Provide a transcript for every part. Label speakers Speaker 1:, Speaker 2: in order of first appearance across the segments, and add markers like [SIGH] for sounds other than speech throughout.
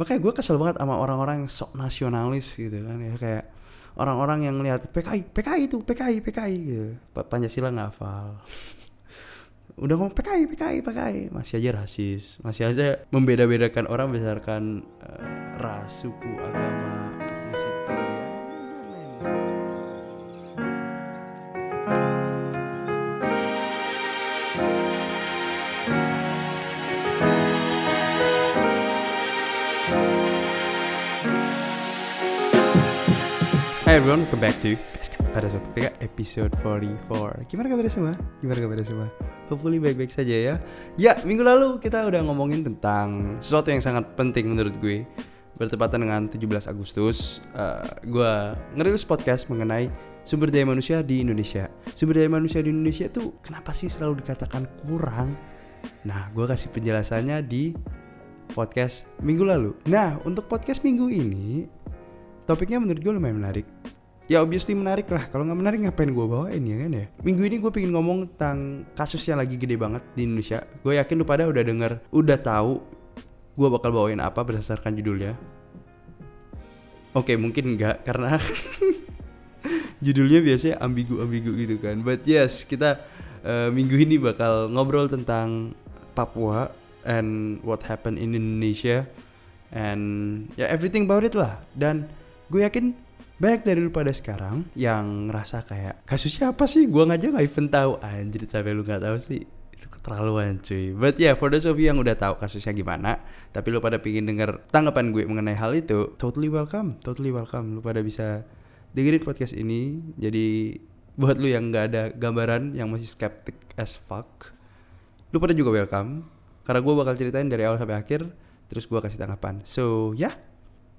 Speaker 1: makanya gue kesel banget sama orang-orang yang sok nasionalis gitu kan ya kayak orang-orang yang lihat PKI PKI itu PKI PKI gitu. Pa- Pancasila nggak hafal. [LAUGHS] Udah ngomong PKI PKI PKI masih aja rasis. Masih aja membeda-bedakan orang berdasarkan eh, ras suku agama Hai everyone, welcome back to pada suatu ketika episode 44 Gimana kabarnya semua? Gimana kabarnya semua? Hopefully baik-baik saja ya. Ya, minggu lalu kita udah ngomongin tentang sesuatu yang sangat penting menurut gue. Bertepatan dengan 17 Agustus uh, Gue ngerilis podcast mengenai sumber daya manusia di Indonesia. Sumber daya manusia di Indonesia tuh kenapa sih selalu dikatakan kurang? Nah, gue kasih penjelasannya di podcast minggu lalu. Nah, untuk podcast minggu ini topiknya menurut gue lumayan menarik. Ya obviously menarik lah. Kalau nggak menarik ngapain gue bawain ya kan ya? Minggu ini gue pengen ngomong tentang kasus yang lagi gede banget di Indonesia. Gue yakin lu pada udah denger udah tahu gue bakal bawain apa berdasarkan judulnya. Oke mungkin enggak karena [LAUGHS] judulnya biasanya ambigu-ambigu gitu kan. But yes kita eh, minggu ini bakal ngobrol tentang Papua and what happened in Indonesia. And ya everything about it lah. Dan gue yakin banyak dari lu pada sekarang yang ngerasa kayak kasusnya apa sih? Gue aja nggak even tahu. Anjir sampai lu nggak tahu sih. Itu keterlaluan cuy. But yeah for those of you yang udah tahu kasusnya gimana tapi lu pada pingin denger tanggapan gue mengenai hal itu totally welcome totally welcome. Lu pada bisa dengerin podcast ini. Jadi buat lu yang nggak ada gambaran yang masih skeptic as fuck lu pada juga welcome. Karena gue bakal ceritain dari awal sampai akhir terus gue kasih tanggapan. So ya yeah,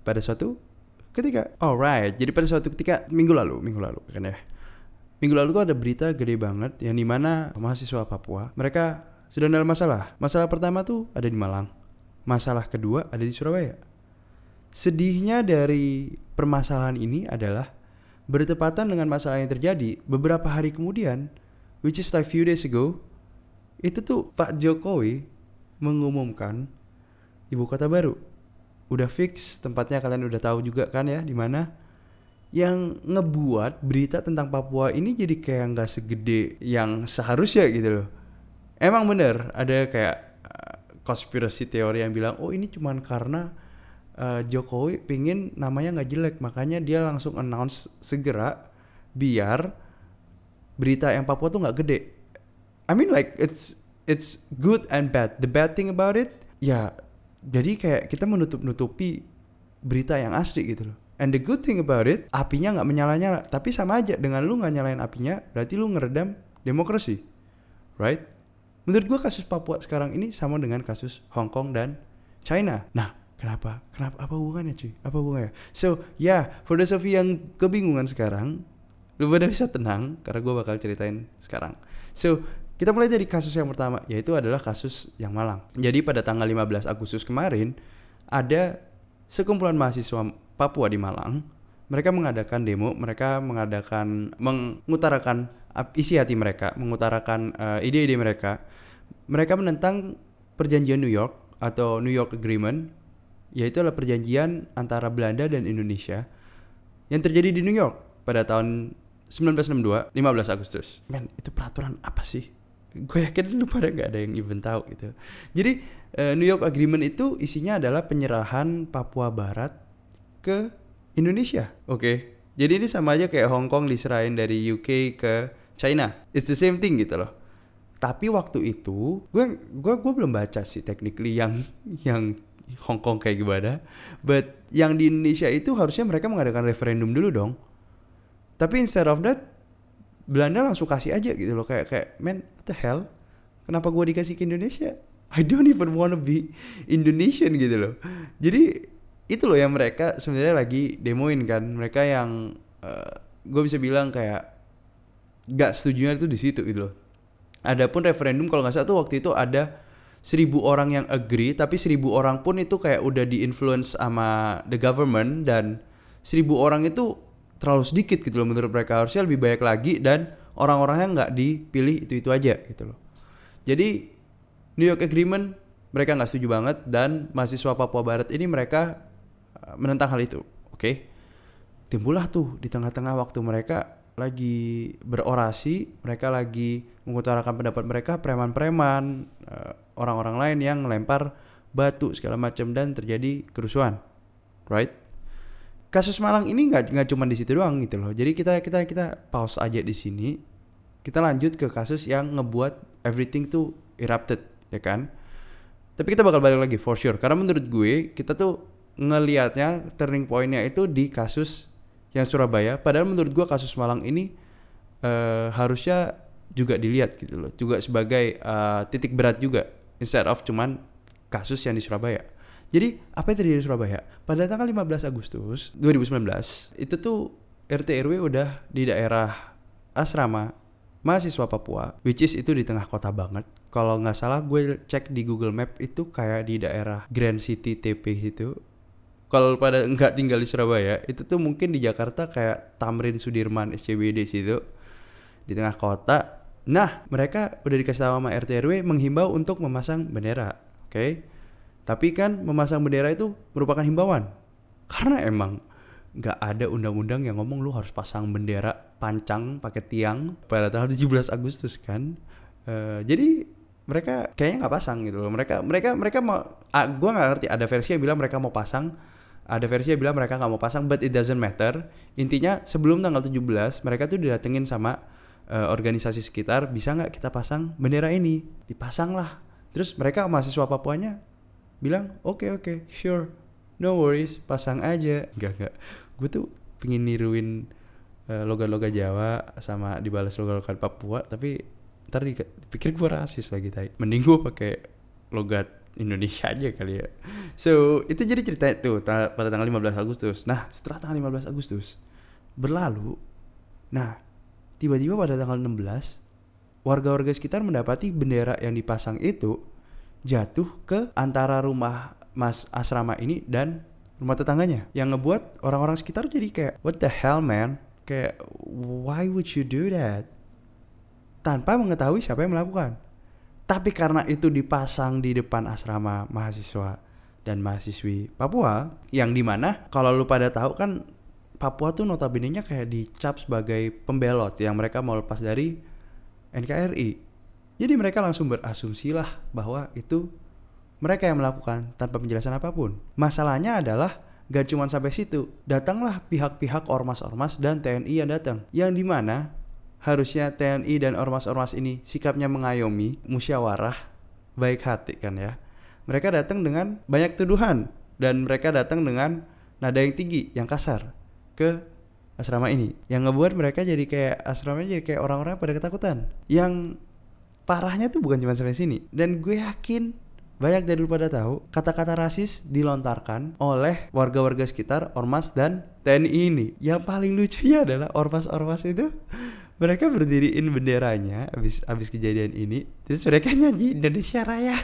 Speaker 1: pada suatu ketika alright jadi pada suatu ketika minggu lalu minggu lalu kan ya. Minggu lalu tuh ada berita gede banget yang di mana mahasiswa Papua mereka sedang dalam masalah. Masalah pertama tuh ada di Malang. Masalah kedua ada di Surabaya. Sedihnya dari permasalahan ini adalah bertepatan dengan masalah yang terjadi beberapa hari kemudian which is like few days ago itu tuh Pak Jokowi mengumumkan ibu kota baru udah fix tempatnya kalian udah tahu juga kan ya di mana. Yang ngebuat berita tentang Papua ini jadi kayak nggak segede yang seharusnya gitu loh. Emang bener ada kayak konspirasi teori yang bilang oh ini cuman karena uh, Jokowi pingin namanya nggak jelek makanya dia langsung announce segera biar berita yang Papua tuh nggak gede. I mean like it's it's good and bad. The bad thing about it ya jadi kayak kita menutup-nutupi berita yang asli gitu loh. And the good thing about it, apinya nggak menyala-nyala. Tapi sama aja dengan lu nggak nyalain apinya, berarti lu ngeredam demokrasi, right? Menurut gua kasus Papua sekarang ini sama dengan kasus Hong Kong dan China. Nah, kenapa? Kenapa? Apa hubungannya cuy? Apa hubungannya? So, ya, yeah, for those of yang kebingungan sekarang, lu pada bisa tenang karena gua bakal ceritain sekarang. So, kita mulai dari kasus yang pertama, yaitu adalah kasus yang Malang. Jadi pada tanggal 15 Agustus kemarin, ada sekumpulan mahasiswa Papua di Malang. Mereka mengadakan demo, mereka mengadakan mengutarakan isi hati mereka, mengutarakan uh, ide-ide mereka. Mereka menentang perjanjian New York atau New York Agreement, yaitu adalah perjanjian antara Belanda dan Indonesia yang terjadi di New York pada tahun 1962, 15 Agustus. Men, itu peraturan apa sih? Gue yakin lu pada nggak ada yang even tahu gitu. Jadi uh, New York Agreement itu isinya adalah penyerahan Papua Barat ke Indonesia. Oke. Okay. Jadi ini sama aja kayak Hong Kong diserahin dari UK ke China. It's the same thing gitu loh. Tapi waktu itu gue gue gue belum baca sih technically yang yang Hong Kong kayak gimana. But yang di Indonesia itu harusnya mereka mengadakan referendum dulu dong. Tapi instead of that Belanda langsung kasih aja gitu loh. Kayak kayak man what the hell? Kenapa gue dikasih ke Indonesia? [LAUGHS] I don't even wanna be Indonesian gitu loh. Jadi itu loh yang mereka sebenarnya lagi demoin kan. Mereka yang uh, gue bisa bilang kayak gak setuju itu di situ gitu loh. Adapun referendum kalau nggak salah tuh waktu itu ada seribu orang yang agree tapi seribu orang pun itu kayak udah di influence sama the government dan seribu orang itu terlalu sedikit gitu loh menurut mereka. Harusnya lebih banyak lagi dan orang-orangnya nggak dipilih itu itu aja gitu loh. Jadi New York Agreement mereka nggak setuju banget dan mahasiswa Papua Barat ini mereka uh, menentang hal itu. Oke? Timbullah tuh di tengah-tengah waktu mereka lagi berorasi mereka lagi mengutarakan pendapat mereka preman-preman uh, orang-orang lain yang melempar batu segala macam dan terjadi kerusuhan. Right kasus Malang ini nggak nggak cuma di situ doang gitu loh. Jadi kita kita kita pause aja di sini. Kita lanjut ke kasus yang ngebuat everything tuh erupted ya kan? Tapi kita bakal balik lagi for sure. Karena menurut gue kita tuh ngelihatnya turning pointnya itu di kasus yang Surabaya. Padahal menurut gue kasus Malang ini uh, harusnya juga dilihat gitu loh. Juga sebagai uh, titik berat juga. Instead of cuman kasus yang di Surabaya jadi apa yang terjadi di Surabaya pada tanggal 15 Agustus 2019 itu tuh RT RW udah di daerah asrama mahasiswa Papua, which is itu di tengah kota banget. Kalau nggak salah gue cek di Google Map itu kayak di daerah Grand City TP gitu. Kalau pada nggak tinggal di Surabaya, itu tuh mungkin di Jakarta kayak Tamrin Sudirman SCBD situ di tengah kota. Nah, mereka udah dikasih tahu sama RT RW menghimbau untuk memasang bendera, oke? Okay? Tapi kan memasang bendera itu merupakan himbauan. Karena emang nggak ada undang-undang yang ngomong lu harus pasang bendera pancang pakai tiang pada tanggal 17 Agustus kan. Uh, jadi mereka kayaknya nggak pasang gitu loh. Mereka mereka mereka mau ah, gua nggak ngerti ada versi yang bilang mereka mau pasang ada versi yang bilang mereka nggak mau pasang but it doesn't matter intinya sebelum tanggal 17 mereka tuh didatengin sama uh, organisasi sekitar bisa nggak kita pasang bendera ini dipasang lah terus mereka mahasiswa Papuanya bilang oke okay, oke okay, sure. No worries pasang aja. Enggak enggak gue tuh pengen niruin uh, logat-logat Jawa sama dibalas logat-logat Papua tapi ntar dipikir gue rasis lagi tadi mending gue pakai logat Indonesia aja kali ya. So itu jadi cerita itu pada tanggal 15 Agustus. Nah setelah tanggal 15 Agustus berlalu nah tiba-tiba pada tanggal 16 warga-warga sekitar mendapati bendera yang dipasang itu jatuh ke antara rumah mas asrama ini dan rumah tetangganya. Yang ngebuat orang-orang sekitar jadi kayak what the hell man? Kayak why would you do that? Tanpa mengetahui siapa yang melakukan. Tapi karena itu dipasang di depan asrama mahasiswa dan mahasiswi Papua yang di mana kalau lu pada tahu kan Papua tuh notabene-nya kayak dicap sebagai pembelot yang mereka mau lepas dari NKRI jadi mereka langsung berasumsi lah bahwa itu mereka yang melakukan tanpa penjelasan apa pun. Masalahnya adalah gak cuma sampai situ. Datanglah pihak-pihak ormas-ormas dan TNI yang datang. Yang di mana harusnya TNI dan ormas-ormas ini sikapnya mengayomi, musyawarah, baik hati kan ya. Mereka datang dengan banyak tuduhan dan mereka datang dengan nada yang tinggi, yang kasar ke asrama ini. Yang ngebuat mereka jadi kayak asramanya jadi kayak orang-orang pada ketakutan. Yang parahnya tuh bukan cuma sampai sini. Dan gue yakin banyak dari pada tahu, kata-kata rasis dilontarkan oleh warga-warga sekitar, ormas dan TNI ini. Yang paling lucunya adalah ormas-ormas itu mereka berdiriin benderanya abis abis kejadian ini, terus mereka nyanyi Indonesia Raya.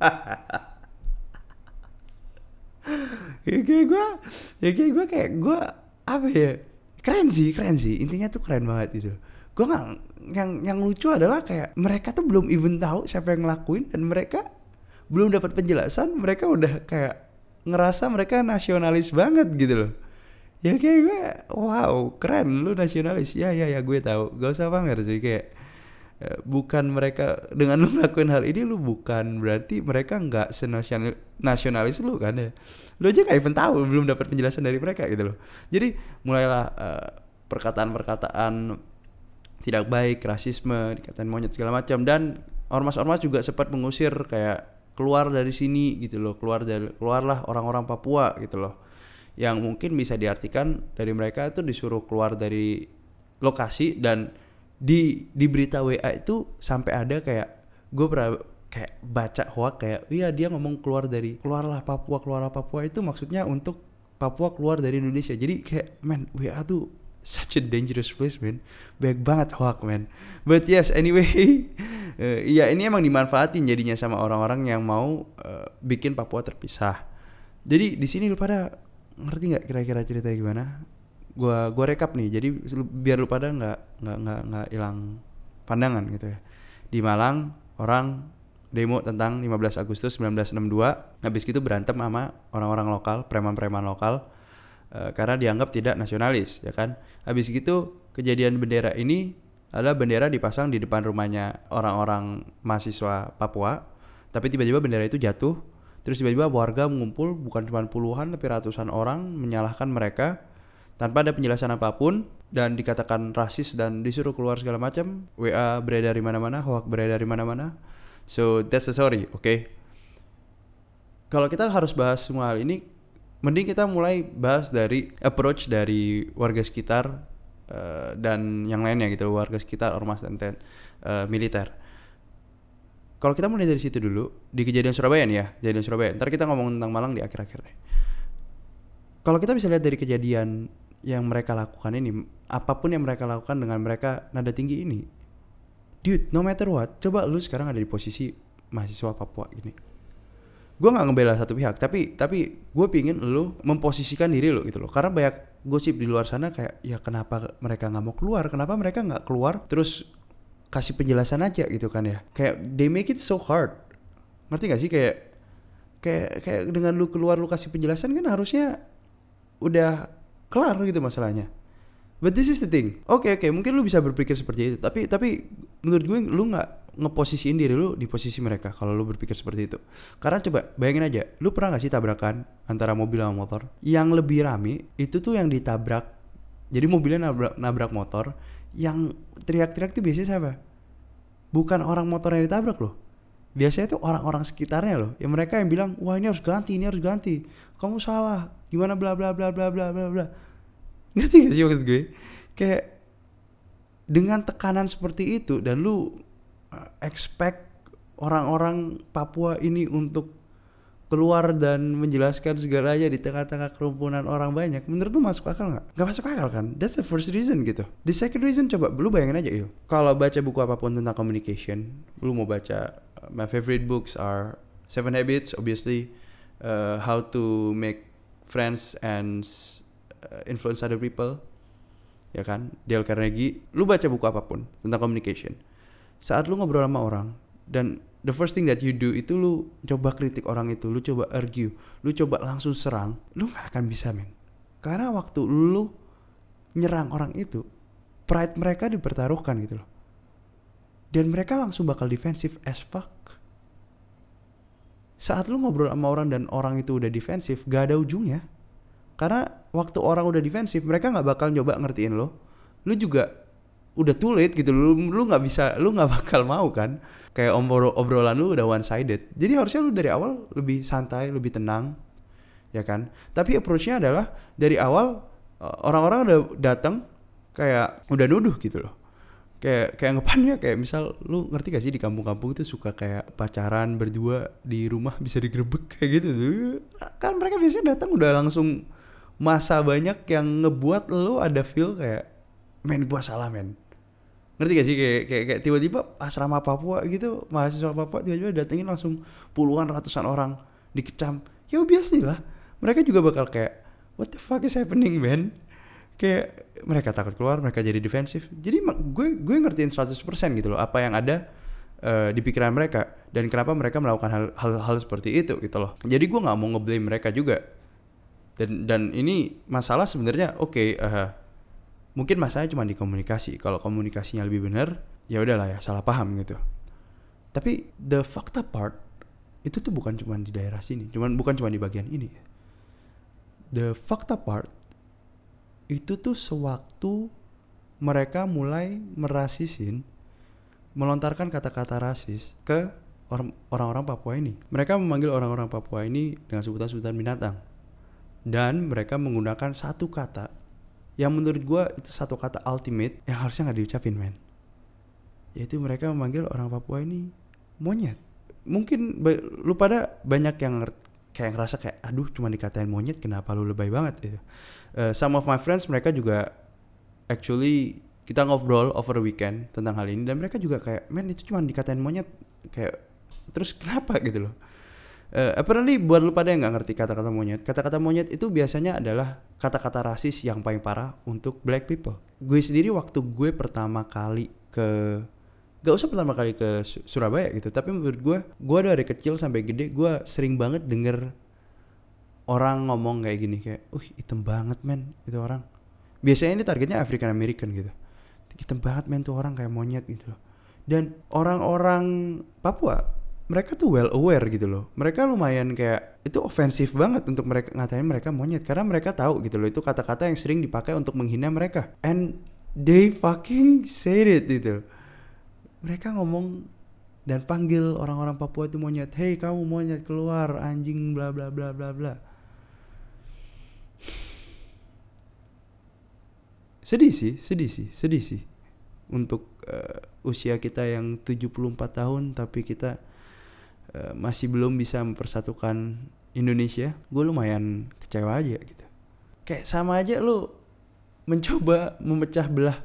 Speaker 1: [LAUGHS] ya kayak gue, ya kayak gue kayak gue apa ya? Keren sih, keren sih. Intinya tuh keren banget itu gue nggak yang yang lucu adalah kayak mereka tuh belum even tahu siapa yang ngelakuin dan mereka belum dapat penjelasan mereka udah kayak ngerasa mereka nasionalis banget gitu loh. Ya kayak gue wow keren lu nasionalis. Ya ya ya gue tahu. Gak usah pamer sih kayak eh, bukan mereka dengan lu melakukan hal ini lu bukan berarti mereka nggak senasional nasionalis lu kan ya. Lu aja kayak even tahu belum dapat penjelasan dari mereka gitu loh. Jadi mulailah uh, perkataan-perkataan tidak baik rasisme dikatain monyet segala macam. Dan ormas-ormas juga sempat mengusir kayak keluar dari sini gitu loh. Keluar dari keluarlah orang-orang Papua gitu loh. Yang mungkin bisa diartikan dari mereka itu disuruh keluar dari lokasi dan di di berita WA itu sampai ada kayak gue pernah kayak baca hoax kayak iya dia ngomong keluar dari keluarlah Papua keluarlah Papua itu maksudnya untuk Papua keluar dari Indonesia. Jadi kayak man WA tuh such a dangerous place man baik banget hoax man but yes anyway uh, [LAUGHS] ya ini emang dimanfaatin jadinya sama orang-orang yang mau uh, bikin Papua terpisah. Jadi di sini lu pada ngerti nggak kira-kira ceritanya gimana? Gua gua rekap nih. Jadi biar lu pada nggak nggak nggak nggak hilang pandangan gitu ya. Di Malang orang demo tentang 15 Agustus 1962 habis itu berantem sama orang-orang lokal preman-preman lokal uh, karena dianggap tidak nasionalis ya kan? Habis gitu kejadian bendera ini adalah bendera dipasang di depan rumahnya orang-orang mahasiswa Papua. Tapi tiba-tiba bendera itu jatuh. Terus tiba-tiba warga mengumpul bukan cuma puluhan tapi ratusan orang menyalahkan mereka tanpa ada penjelasan apa pun. Dan dikatakan rasis dan disuruh keluar segala macam. WA beredar di mana-mana hoax beredar di mana-mana. So that's the story, oke? Okay? Kalau kita harus bahas semua hal ini, mending kita mulai bahas dari approach dari warga sekitar uh, dan yang lainnya gitu, warga sekitar ormas dan ten, uh, militer. Kalau kita mulai dari situ dulu, di kejadian Surabaya nih ya, kejadian Surabaya. Ntar kita ngomong tentang Malang di akhir-akhir Kalau kita bisa lihat dari kejadian yang mereka lakukan ini, apa pun yang mereka lakukan dengan mereka nada tinggi ini, dude no matter what coba lu sekarang ada di posisi mahasiswa Papua gini gue nggak ngebela satu pihak tapi tapi gue pingin lu memposisikan diri lo gitu loh. Karena banyak gosip di luar sana kayak ya kenapa mereka nggak mau keluar? Kenapa mereka nggak keluar? Terus kasih penjelasan aja gitu kan ya. Kayak they make it so hard. Ngerti gak sih? Kayak kayak kayak dengan lu keluar lu kasih penjelasan kan harusnya udah kelar gitu masalahnya. But this is the thing. Oke okay, oke, okay, mungkin lu bisa berpikir seperti itu, tapi tapi menurut gue lu nggak ngeposisiin diri lu di posisi mereka kalau lu berpikir seperti itu. Karena coba bayangin aja, lu pernah gak sih tabrakan antara mobil sama motor? Yang lebih rame itu tuh yang ditabrak. Jadi mobilnya nabrak, nabrak motor, yang teriak-teriak tuh biasanya siapa? Bukan orang motor yang ditabrak loh. Biasanya tuh orang-orang sekitarnya loh. Ya mereka yang bilang, "Wah, ini harus ganti, ini harus ganti. Kamu salah. Gimana bla bla bla bla bla bla bla." ngerti gak sih maksud gue kayak dengan tekanan seperti itu dan lu expect orang-orang Papua ini untuk keluar dan menjelaskan segalanya di tengah-tengah kerumunan orang banyak menurut lu masuk akal nggak? Gak masuk akal kan? That's the first reason gitu. The second reason coba lu bayangin aja yuk. Kalau baca buku apa pun tentang communication, lu mau baca uh, my favorite books are Seven Habits, obviously, uh, How to Make Friends and influence other people ya kan Dale Carnegie lu baca buku apa pun tentang communication saat lu ngobrol sama orang dan the first thing that you do itu lu coba kritik orang itu lu coba argue lu coba langsung serang lu gak akan bisa men. Karena waktu lu nyerang orang itu pride mereka dipertaruhkan gitu loh. Dan mereka langsung bakal defensif as fuck. Saat lu ngobrol sama orang dan orang itu udah defensif gak ada ujungnya. Karena waktu orang udah defensif, mereka nggak bakal nyoba ngertiin lo. Lu juga udah too late gitu lu lu nggak bisa lu nggak [LAUGHS] bakal mau kan? Kayak obrol obrolan lu udah one sided jadi harusnya lu dari awal lebih santai lebih tenang ya kan? Tapi approachnya adalah dari awal eh, orang-orang udah datang kayak udah nuduh gitu loh. Kayak kayak ngepannya kayak misal lu ngerti gak sih di kampung-kampung itu suka kayak pacaran berdua di rumah bisa digerebek? [LAUGHS] Kayak gitu tuh. Kan mereka biasanya datang udah langsung masa banyak yang ngebuat lo ada feel kayak men gua salah men ngerti gak sih? Kayak kayak, kayak tiba-tiba asrama Papua gitu mahasiswa Papua tiba-tiba datengin langsung puluhan ratusan orang dikecam. Ya biasa lah. Mereka juga bakal kayak what the fuck is happening man? Kayak mereka takut keluar mereka jadi defensif. Jadi gue gue ngertiin 100% gitu loh apa yang ada uh, di pikiran mereka dan kenapa mereka melakukan hal-hal seperti itu gitu loh. Jadi gue nggak mau ngeblame mereka juga. Dan dan ini masalah sebenarnya oke okay, uh, eh, mungkin masalahnya cuma di komunikasi. Kalau komunikasinya lebih benar ya udahlah ya salah paham gitu. Tapi the fakta part itu tuh bukan cuma di daerah sini cuman bukan cuma di bagian ini. The fakta part itu tuh sewaktu mereka mulai merasisin melontarkan kata-kata rasis ke orang-orang Papua ini. Mereka memanggil orang-orang Papua ini dengan sebutan-sebutan binatang. Dan mereka menggunakan satu kata yang menurut gue itu satu kata ultimate yang harusnya nggak diucapin men. Yaitu mereka memanggil orang Papua ini monyet. Mungkin lu pada banyak yang kayak ngerasa kayak aduh cuma dikatain monyet kenapa lu lebay banget? Gitu. Uh, some of my friends mereka juga actually kita ngobrol over the weekend tentang hal ini dan mereka juga kayak men itu cuma dikatain monyet. Kayak terus kenapa? Gitu loh Uh, apparently buat lu pada yang nggak ngerti kata-kata monyet, kata-kata monyet itu biasanya adalah kata-kata rasis yang paling parah untuk black people. Gue sendiri waktu gue pertama kali ke gak usah pertama kali ke Surabaya gitu tapi menurut gue gue dari kecil sampai gede gue sering banget denger orang ngomong kayak gini kayak uh hitam banget men itu orang. Biasanya ini targetnya African American gitu. Hitam banget men tuh orang kayak monyet gitu dan orang-orang Papua mereka tuh well aware gitu loh. Mereka lumayan kayak itu ofensif banget untuk mereka ngatain mereka monyet. Karena mereka tahu gitu loh itu kata-kata yang sering dipakai untuk menghina mereka. And they fucking said it gitu. Mereka ngomong dan panggil orang-orang Papua itu monyet. Hei kamu monyet keluar anjing bla bla bla bla bla. Sedih sih sedih sih sedih sih. Untuk uh, usia kita yang 74 tahun tapi kita uh, masih belum bisa mempersatukan Indonesia gue lumayan kecewa aja gitu. Kayak sama aja lu mencoba memecah belah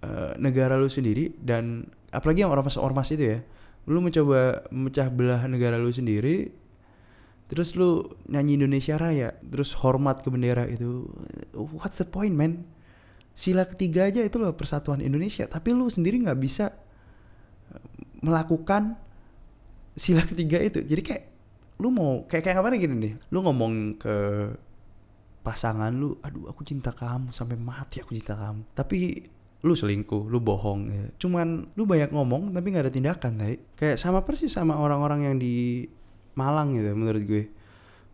Speaker 1: uh, negara lu sendiri dan apalagi yang ormas ormas itu ya. Lu mencoba memecah belah negara lu sendiri terus lu nyanyi Indonesia Raya terus hormat ke bendera itu what's the point man? Sila ketiga aja itu loh persatuan Indonesia tapi lu sendiri nggak bisa eh, melakukan sila ketiga itu. Jadi kayak lu mau kayak kayak apa gini nih? Lu ngomong ke pasangan lu aduh aku cinta kamu sampai mati aku cinta kamu. Tapi lu selingkuh lu bohong ya. cuman lu banyak ngomong tapi nggak ada tindakan kayak sama persis sama orang-orang yang di Malang gitu menurut gue.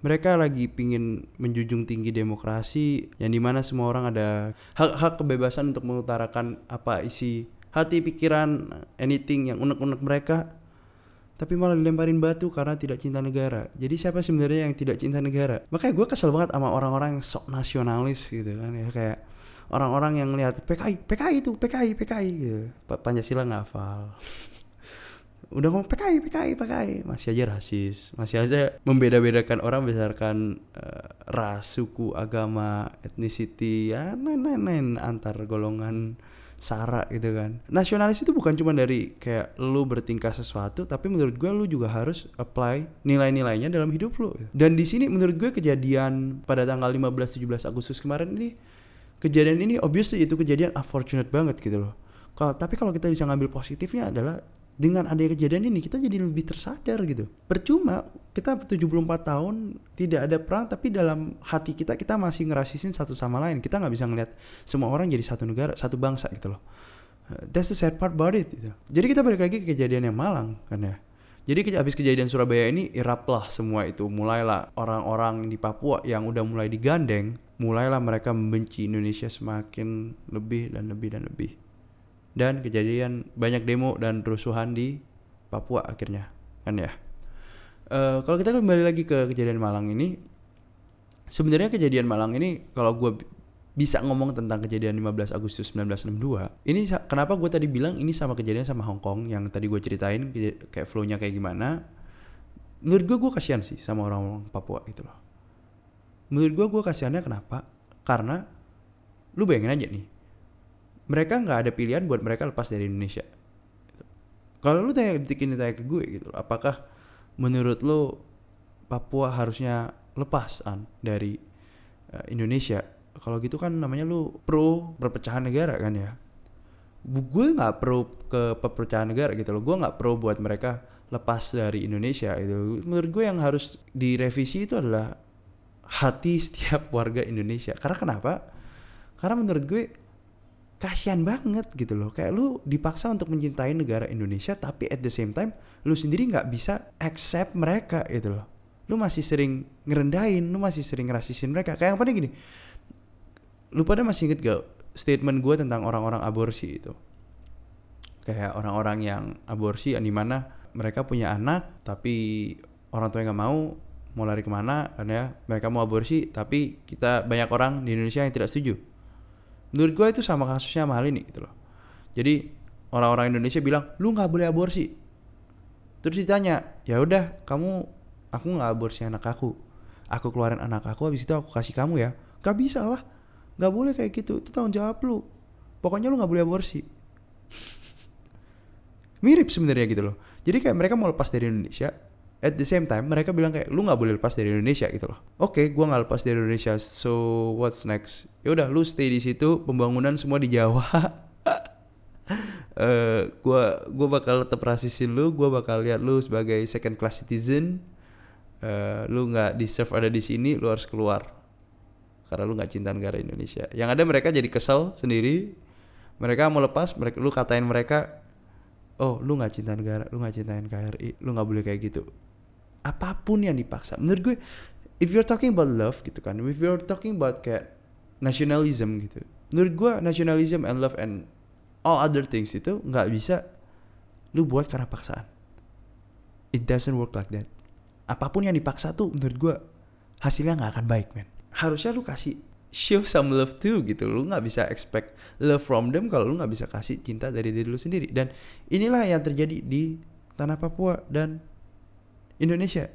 Speaker 1: Mereka lagi pingin menjunjung tinggi demokrasi yang di mana semua orang ada hak-hak kebebasan untuk mengutarakan apa isi hati pikiran anything yang unek-unek mereka tapi malah dilemparin batu karena tidak cinta negara. Jadi siapa sebenarnya yang tidak cinta negara? Makanya gue kesel banget sama orang-orang yang sok nasionalis gitu kan ya. Kayak orang-orang yang lihat PKI PKI itu PKI PKI gitu. Pancasila nggak hafal. [LAUGHS] Udah ngomong PKI PKI PKI masih aja rasis. Masih aja membeda-bedakan orang berdasarkan uh, ras suku agama ethnicity ya lain lain antar golongan sara gitu kan. Nasionalis itu bukan cuma dari kayak lu bertingkah sesuatu tapi menurut gue lu juga harus apply nilai-nilainya dalam hidup lu. Dan di sini menurut gue kejadian pada tanggal 15-17 Agustus kemarin ini kejadian ini obviously itu kejadian unfortunate banget gitu loh. Kalau tapi kalau kita bisa ngambil positifnya adalah dengan adanya kejadian ini kita jadi lebih tersadar gitu. Percuma kita 74 tahun tidak ada perang tapi dalam hati kita kita masih ngerasisin satu sama lain. Kita nggak bisa ngeliat semua orang jadi satu negara, satu bangsa gitu loh. That's the sad part about it gitu. Jadi kita balik lagi ke kejadian yang Malang kan ya. Jadi habis kejadian Surabaya ini iraplah semua itu. Mulailah orang-orang di Papua yang udah mulai digandeng, mulailah mereka membenci Indonesia semakin lebih dan lebih dan lebih dan kejadian banyak demo dan rusuhan di Papua akhirnya kan ya? Uh, kalau kita kembali lagi ke kejadian Malang ini sebenarnya kejadian Malang ini kalau gue bisa ngomong tentang kejadian 15 Agustus 1962 ini kenapa gue tadi bilang ini sama kejadian sama Hong Kong yang tadi gue ceritain kayak flownya kayak gimana? Menurut gue gue kasihan sih sama orang-orang Papua gitu loh. Menurut gue gue kasihannya kenapa? Karena lu bayangin aja nih mereka nggak ada pilihan buat mereka lepas dari Indonesia. Kalau lu tanya detik ini tanya ke gue gitu apakah menurut lu Papua harusnya lepasan dari uh, Indonesia? Kalau gitu kan namanya lu pro perpecahan negara kan ya? Gue nggak pro ke perpecahan negara gitu loh. Gue nggak pro buat mereka lepas dari Indonesia itu menurut gue yang harus direvisi itu adalah hati setiap warga Indonesia. Karena kenapa? Karena menurut gue kasihan banget gitu loh. Kayak lu dipaksa untuk mencintai negara Indonesia tapi at the same time lu sendiri nggak bisa accept mereka gitu loh. Lu masih sering ngerendahin lu masih sering ngerasisin mereka. Kayak yang pada gini lu pada masih inget gak statement gue tentang orang-orang aborsi itu? Kayak orang-orang yang aborsi yang di mana mereka punya anak tapi orang tua nggak mau mau lari ke mana dan ya mereka mau aborsi tapi kita banyak orang di Indonesia yang tidak setuju menurut gue itu sama kasusnya sama hal ini gitu loh. Jadi orang-orang Indonesia bilang lu nggak boleh aborsi. Terus ditanya ya udah kamu aku nggak aborsi anak aku. Aku keluarin anak aku habis itu aku kasih kamu ya. Gak bisa lah. Nggak boleh kayak gitu. Itu tanggung jawab lu. Pokoknya lu nggak boleh aborsi. [LAUGHS] Mirip sebenarnya gitu loh. Jadi kayak mereka mau lepas dari Indonesia at the same time mereka bilang kayak lu nggak boleh lepas dari Indonesia gitu loh. Oke okay, gue nggak lepas dari Indonesia so what's next? Ya udah lu stay di situ pembangunan semua di Jawa. Uh, [LAUGHS] gua gua bakal tetap rasisin lu gua bakal lihat lu sebagai second class citizen. Uh, lu nggak deserve ada di sini lu harus keluar. Karena lu nggak cinta negara Indonesia. Yang ada mereka jadi kesel sendiri. Mereka mau lepas mereka lu katain mereka oh lu nggak cinta negara lu nggak cinta NKRI lu nggak boleh kayak gitu apa pun yang dipaksa. Menurut gue if you're talking about love gitu kan if you're talking about kayak nationalism gitu menurut gue nationalism and love and all other things itu nggak bisa lu buat karena paksaan. It doesn't work like that. Apa pun yang dipaksa tuh menurut gue hasilnya nggak akan baik men. Harusnya lu kasih show some love too gitu. Lu nggak bisa expect love from them kalau lu nggak bisa kasih cinta dari diri lu sendiri. Dan inilah yang terjadi di tanah Papua dan Indonesia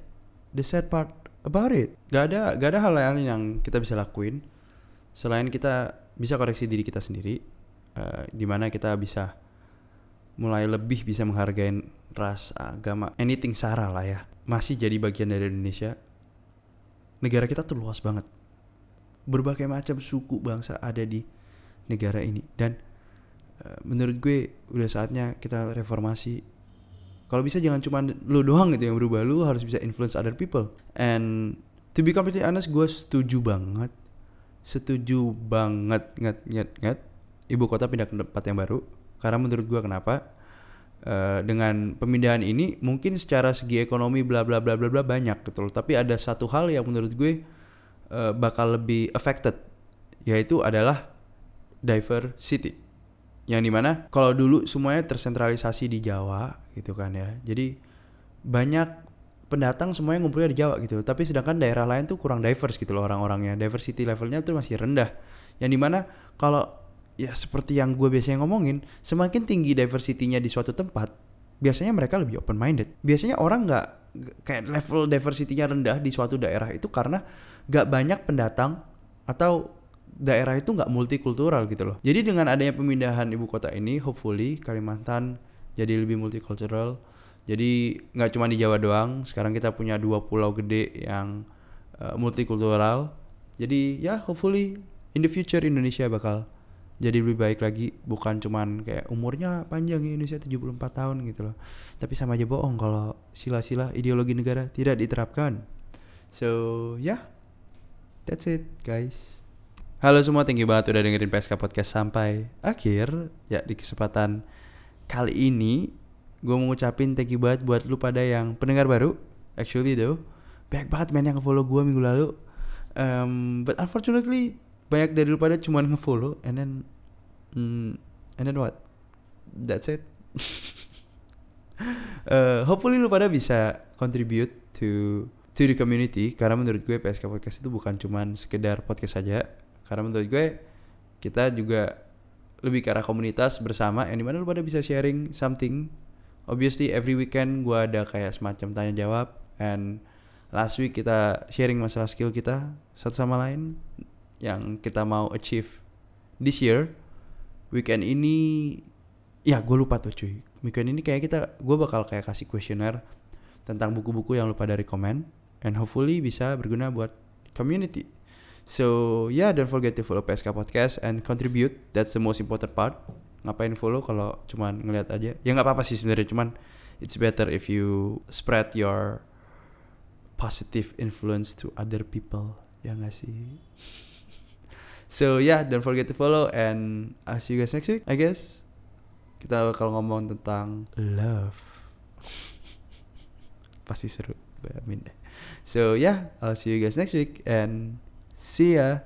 Speaker 1: the sad part about it. Gak ada gak ada hal lain yang kita bisa lakuin selain kita bisa koreksi diri kita sendiri uh, di mana kita bisa mulai lebih bisa menghargai ras agama anything sara lah ya. Masih jadi bagian dari Indonesia. Negara kita tuh luas banget. Berbagai macam suku bangsa ada di negara ini. Dan uh, menurut gue udah saatnya kita reformasi kalau bisa jangan cuma lu doang gitu yang berubah lu harus bisa influence other people. And to be completely honest gue setuju banget. Setuju banget nget nget nget. Ibu kota pindah ke tempat yang baru. Karena menurut gue kenapa? Uh, dengan pemindahan ini mungkin secara segi ekonomi bla bla bla bla bla banyak gitu tapi ada satu hal yang menurut gue uh, bakal lebih affected yaitu adalah diversity yang di mana kalau dulu semuanya tersentralisasi di Jawa gitu kan ya. Jadi banyak pendatang semuanya ngumpulnya di Jawa gitu. Tapi sedangkan daerah lain tuh kurang diverse gitu loh orang-orangnya. Diversity levelnya tuh masih rendah. Yang di mana kalau ya seperti yang gue biasanya ngomongin semakin tinggi diversity-nya di suatu tempat biasanya mereka lebih open minded biasanya orang nggak kayak level diversity-nya rendah di suatu daerah itu karena gak banyak pendatang atau daerah itu nggak multikultural gitu loh. Jadi dengan adanya pemindahan ibu kota ini, hopefully Kalimantan jadi lebih multikultural. Jadi nggak cuma di Jawa doang. Sekarang kita punya dua pulau gede yang uh, multikultural. Jadi ya hopefully in the future Indonesia bakal jadi lebih baik lagi bukan cuman kayak umurnya panjang ya Indonesia 74 tahun gitu loh tapi sama aja bohong kalau sila-sila ideologi negara tidak diterapkan so ya yeah, that's it guys halo semua thank you banget udah dengerin PSK Podcast sampai akhir. Ya di kesempatan kali ini gue mau ngucapin thank you banget buat lu pada yang pendengar baru. Actually though banyak banget men yang follow gue minggu lalu. Um, but unfortunately banyak dari lu pada cuma ngefollow and then mm, and then what? That's it. Uh, [LAUGHS] hopefully lu pada bisa contribute to to the community. Karena menurut gue PSK podcast itu bukan cuma sekedar podcast saja karena menurut gue kita juga lebih ke arah komunitas bersama yang di mana lu pada bisa sharing something. Obviously every weekend gue ada kayak semacam tanya jawab and last week kita sharing masalah skill kita satu sama lain yang kita mau achieve this year. Weekend ini ya gue lupa tuh cuy. Weekend ini kayak kita gue bakal kayak kasih kuesioner tentang buku-buku yang lupa dari komen and hopefully bisa berguna buat community so yeah don't forget to follow PSK podcast and contribute that's the most important part ngapain follow kalau cuman ngeliat aja ya nggak apa-apa sih sebenarnya cuman it's better if you spread your positive influence to other people ya nggak sih [LAUGHS] So yeah, don't forget to follow and I'll see you guys next week, I guess. Kita bakal ngomong tentang love. [LAUGHS] Pasti seru, gue amin. So yeah, I'll see you guys next week and see ya.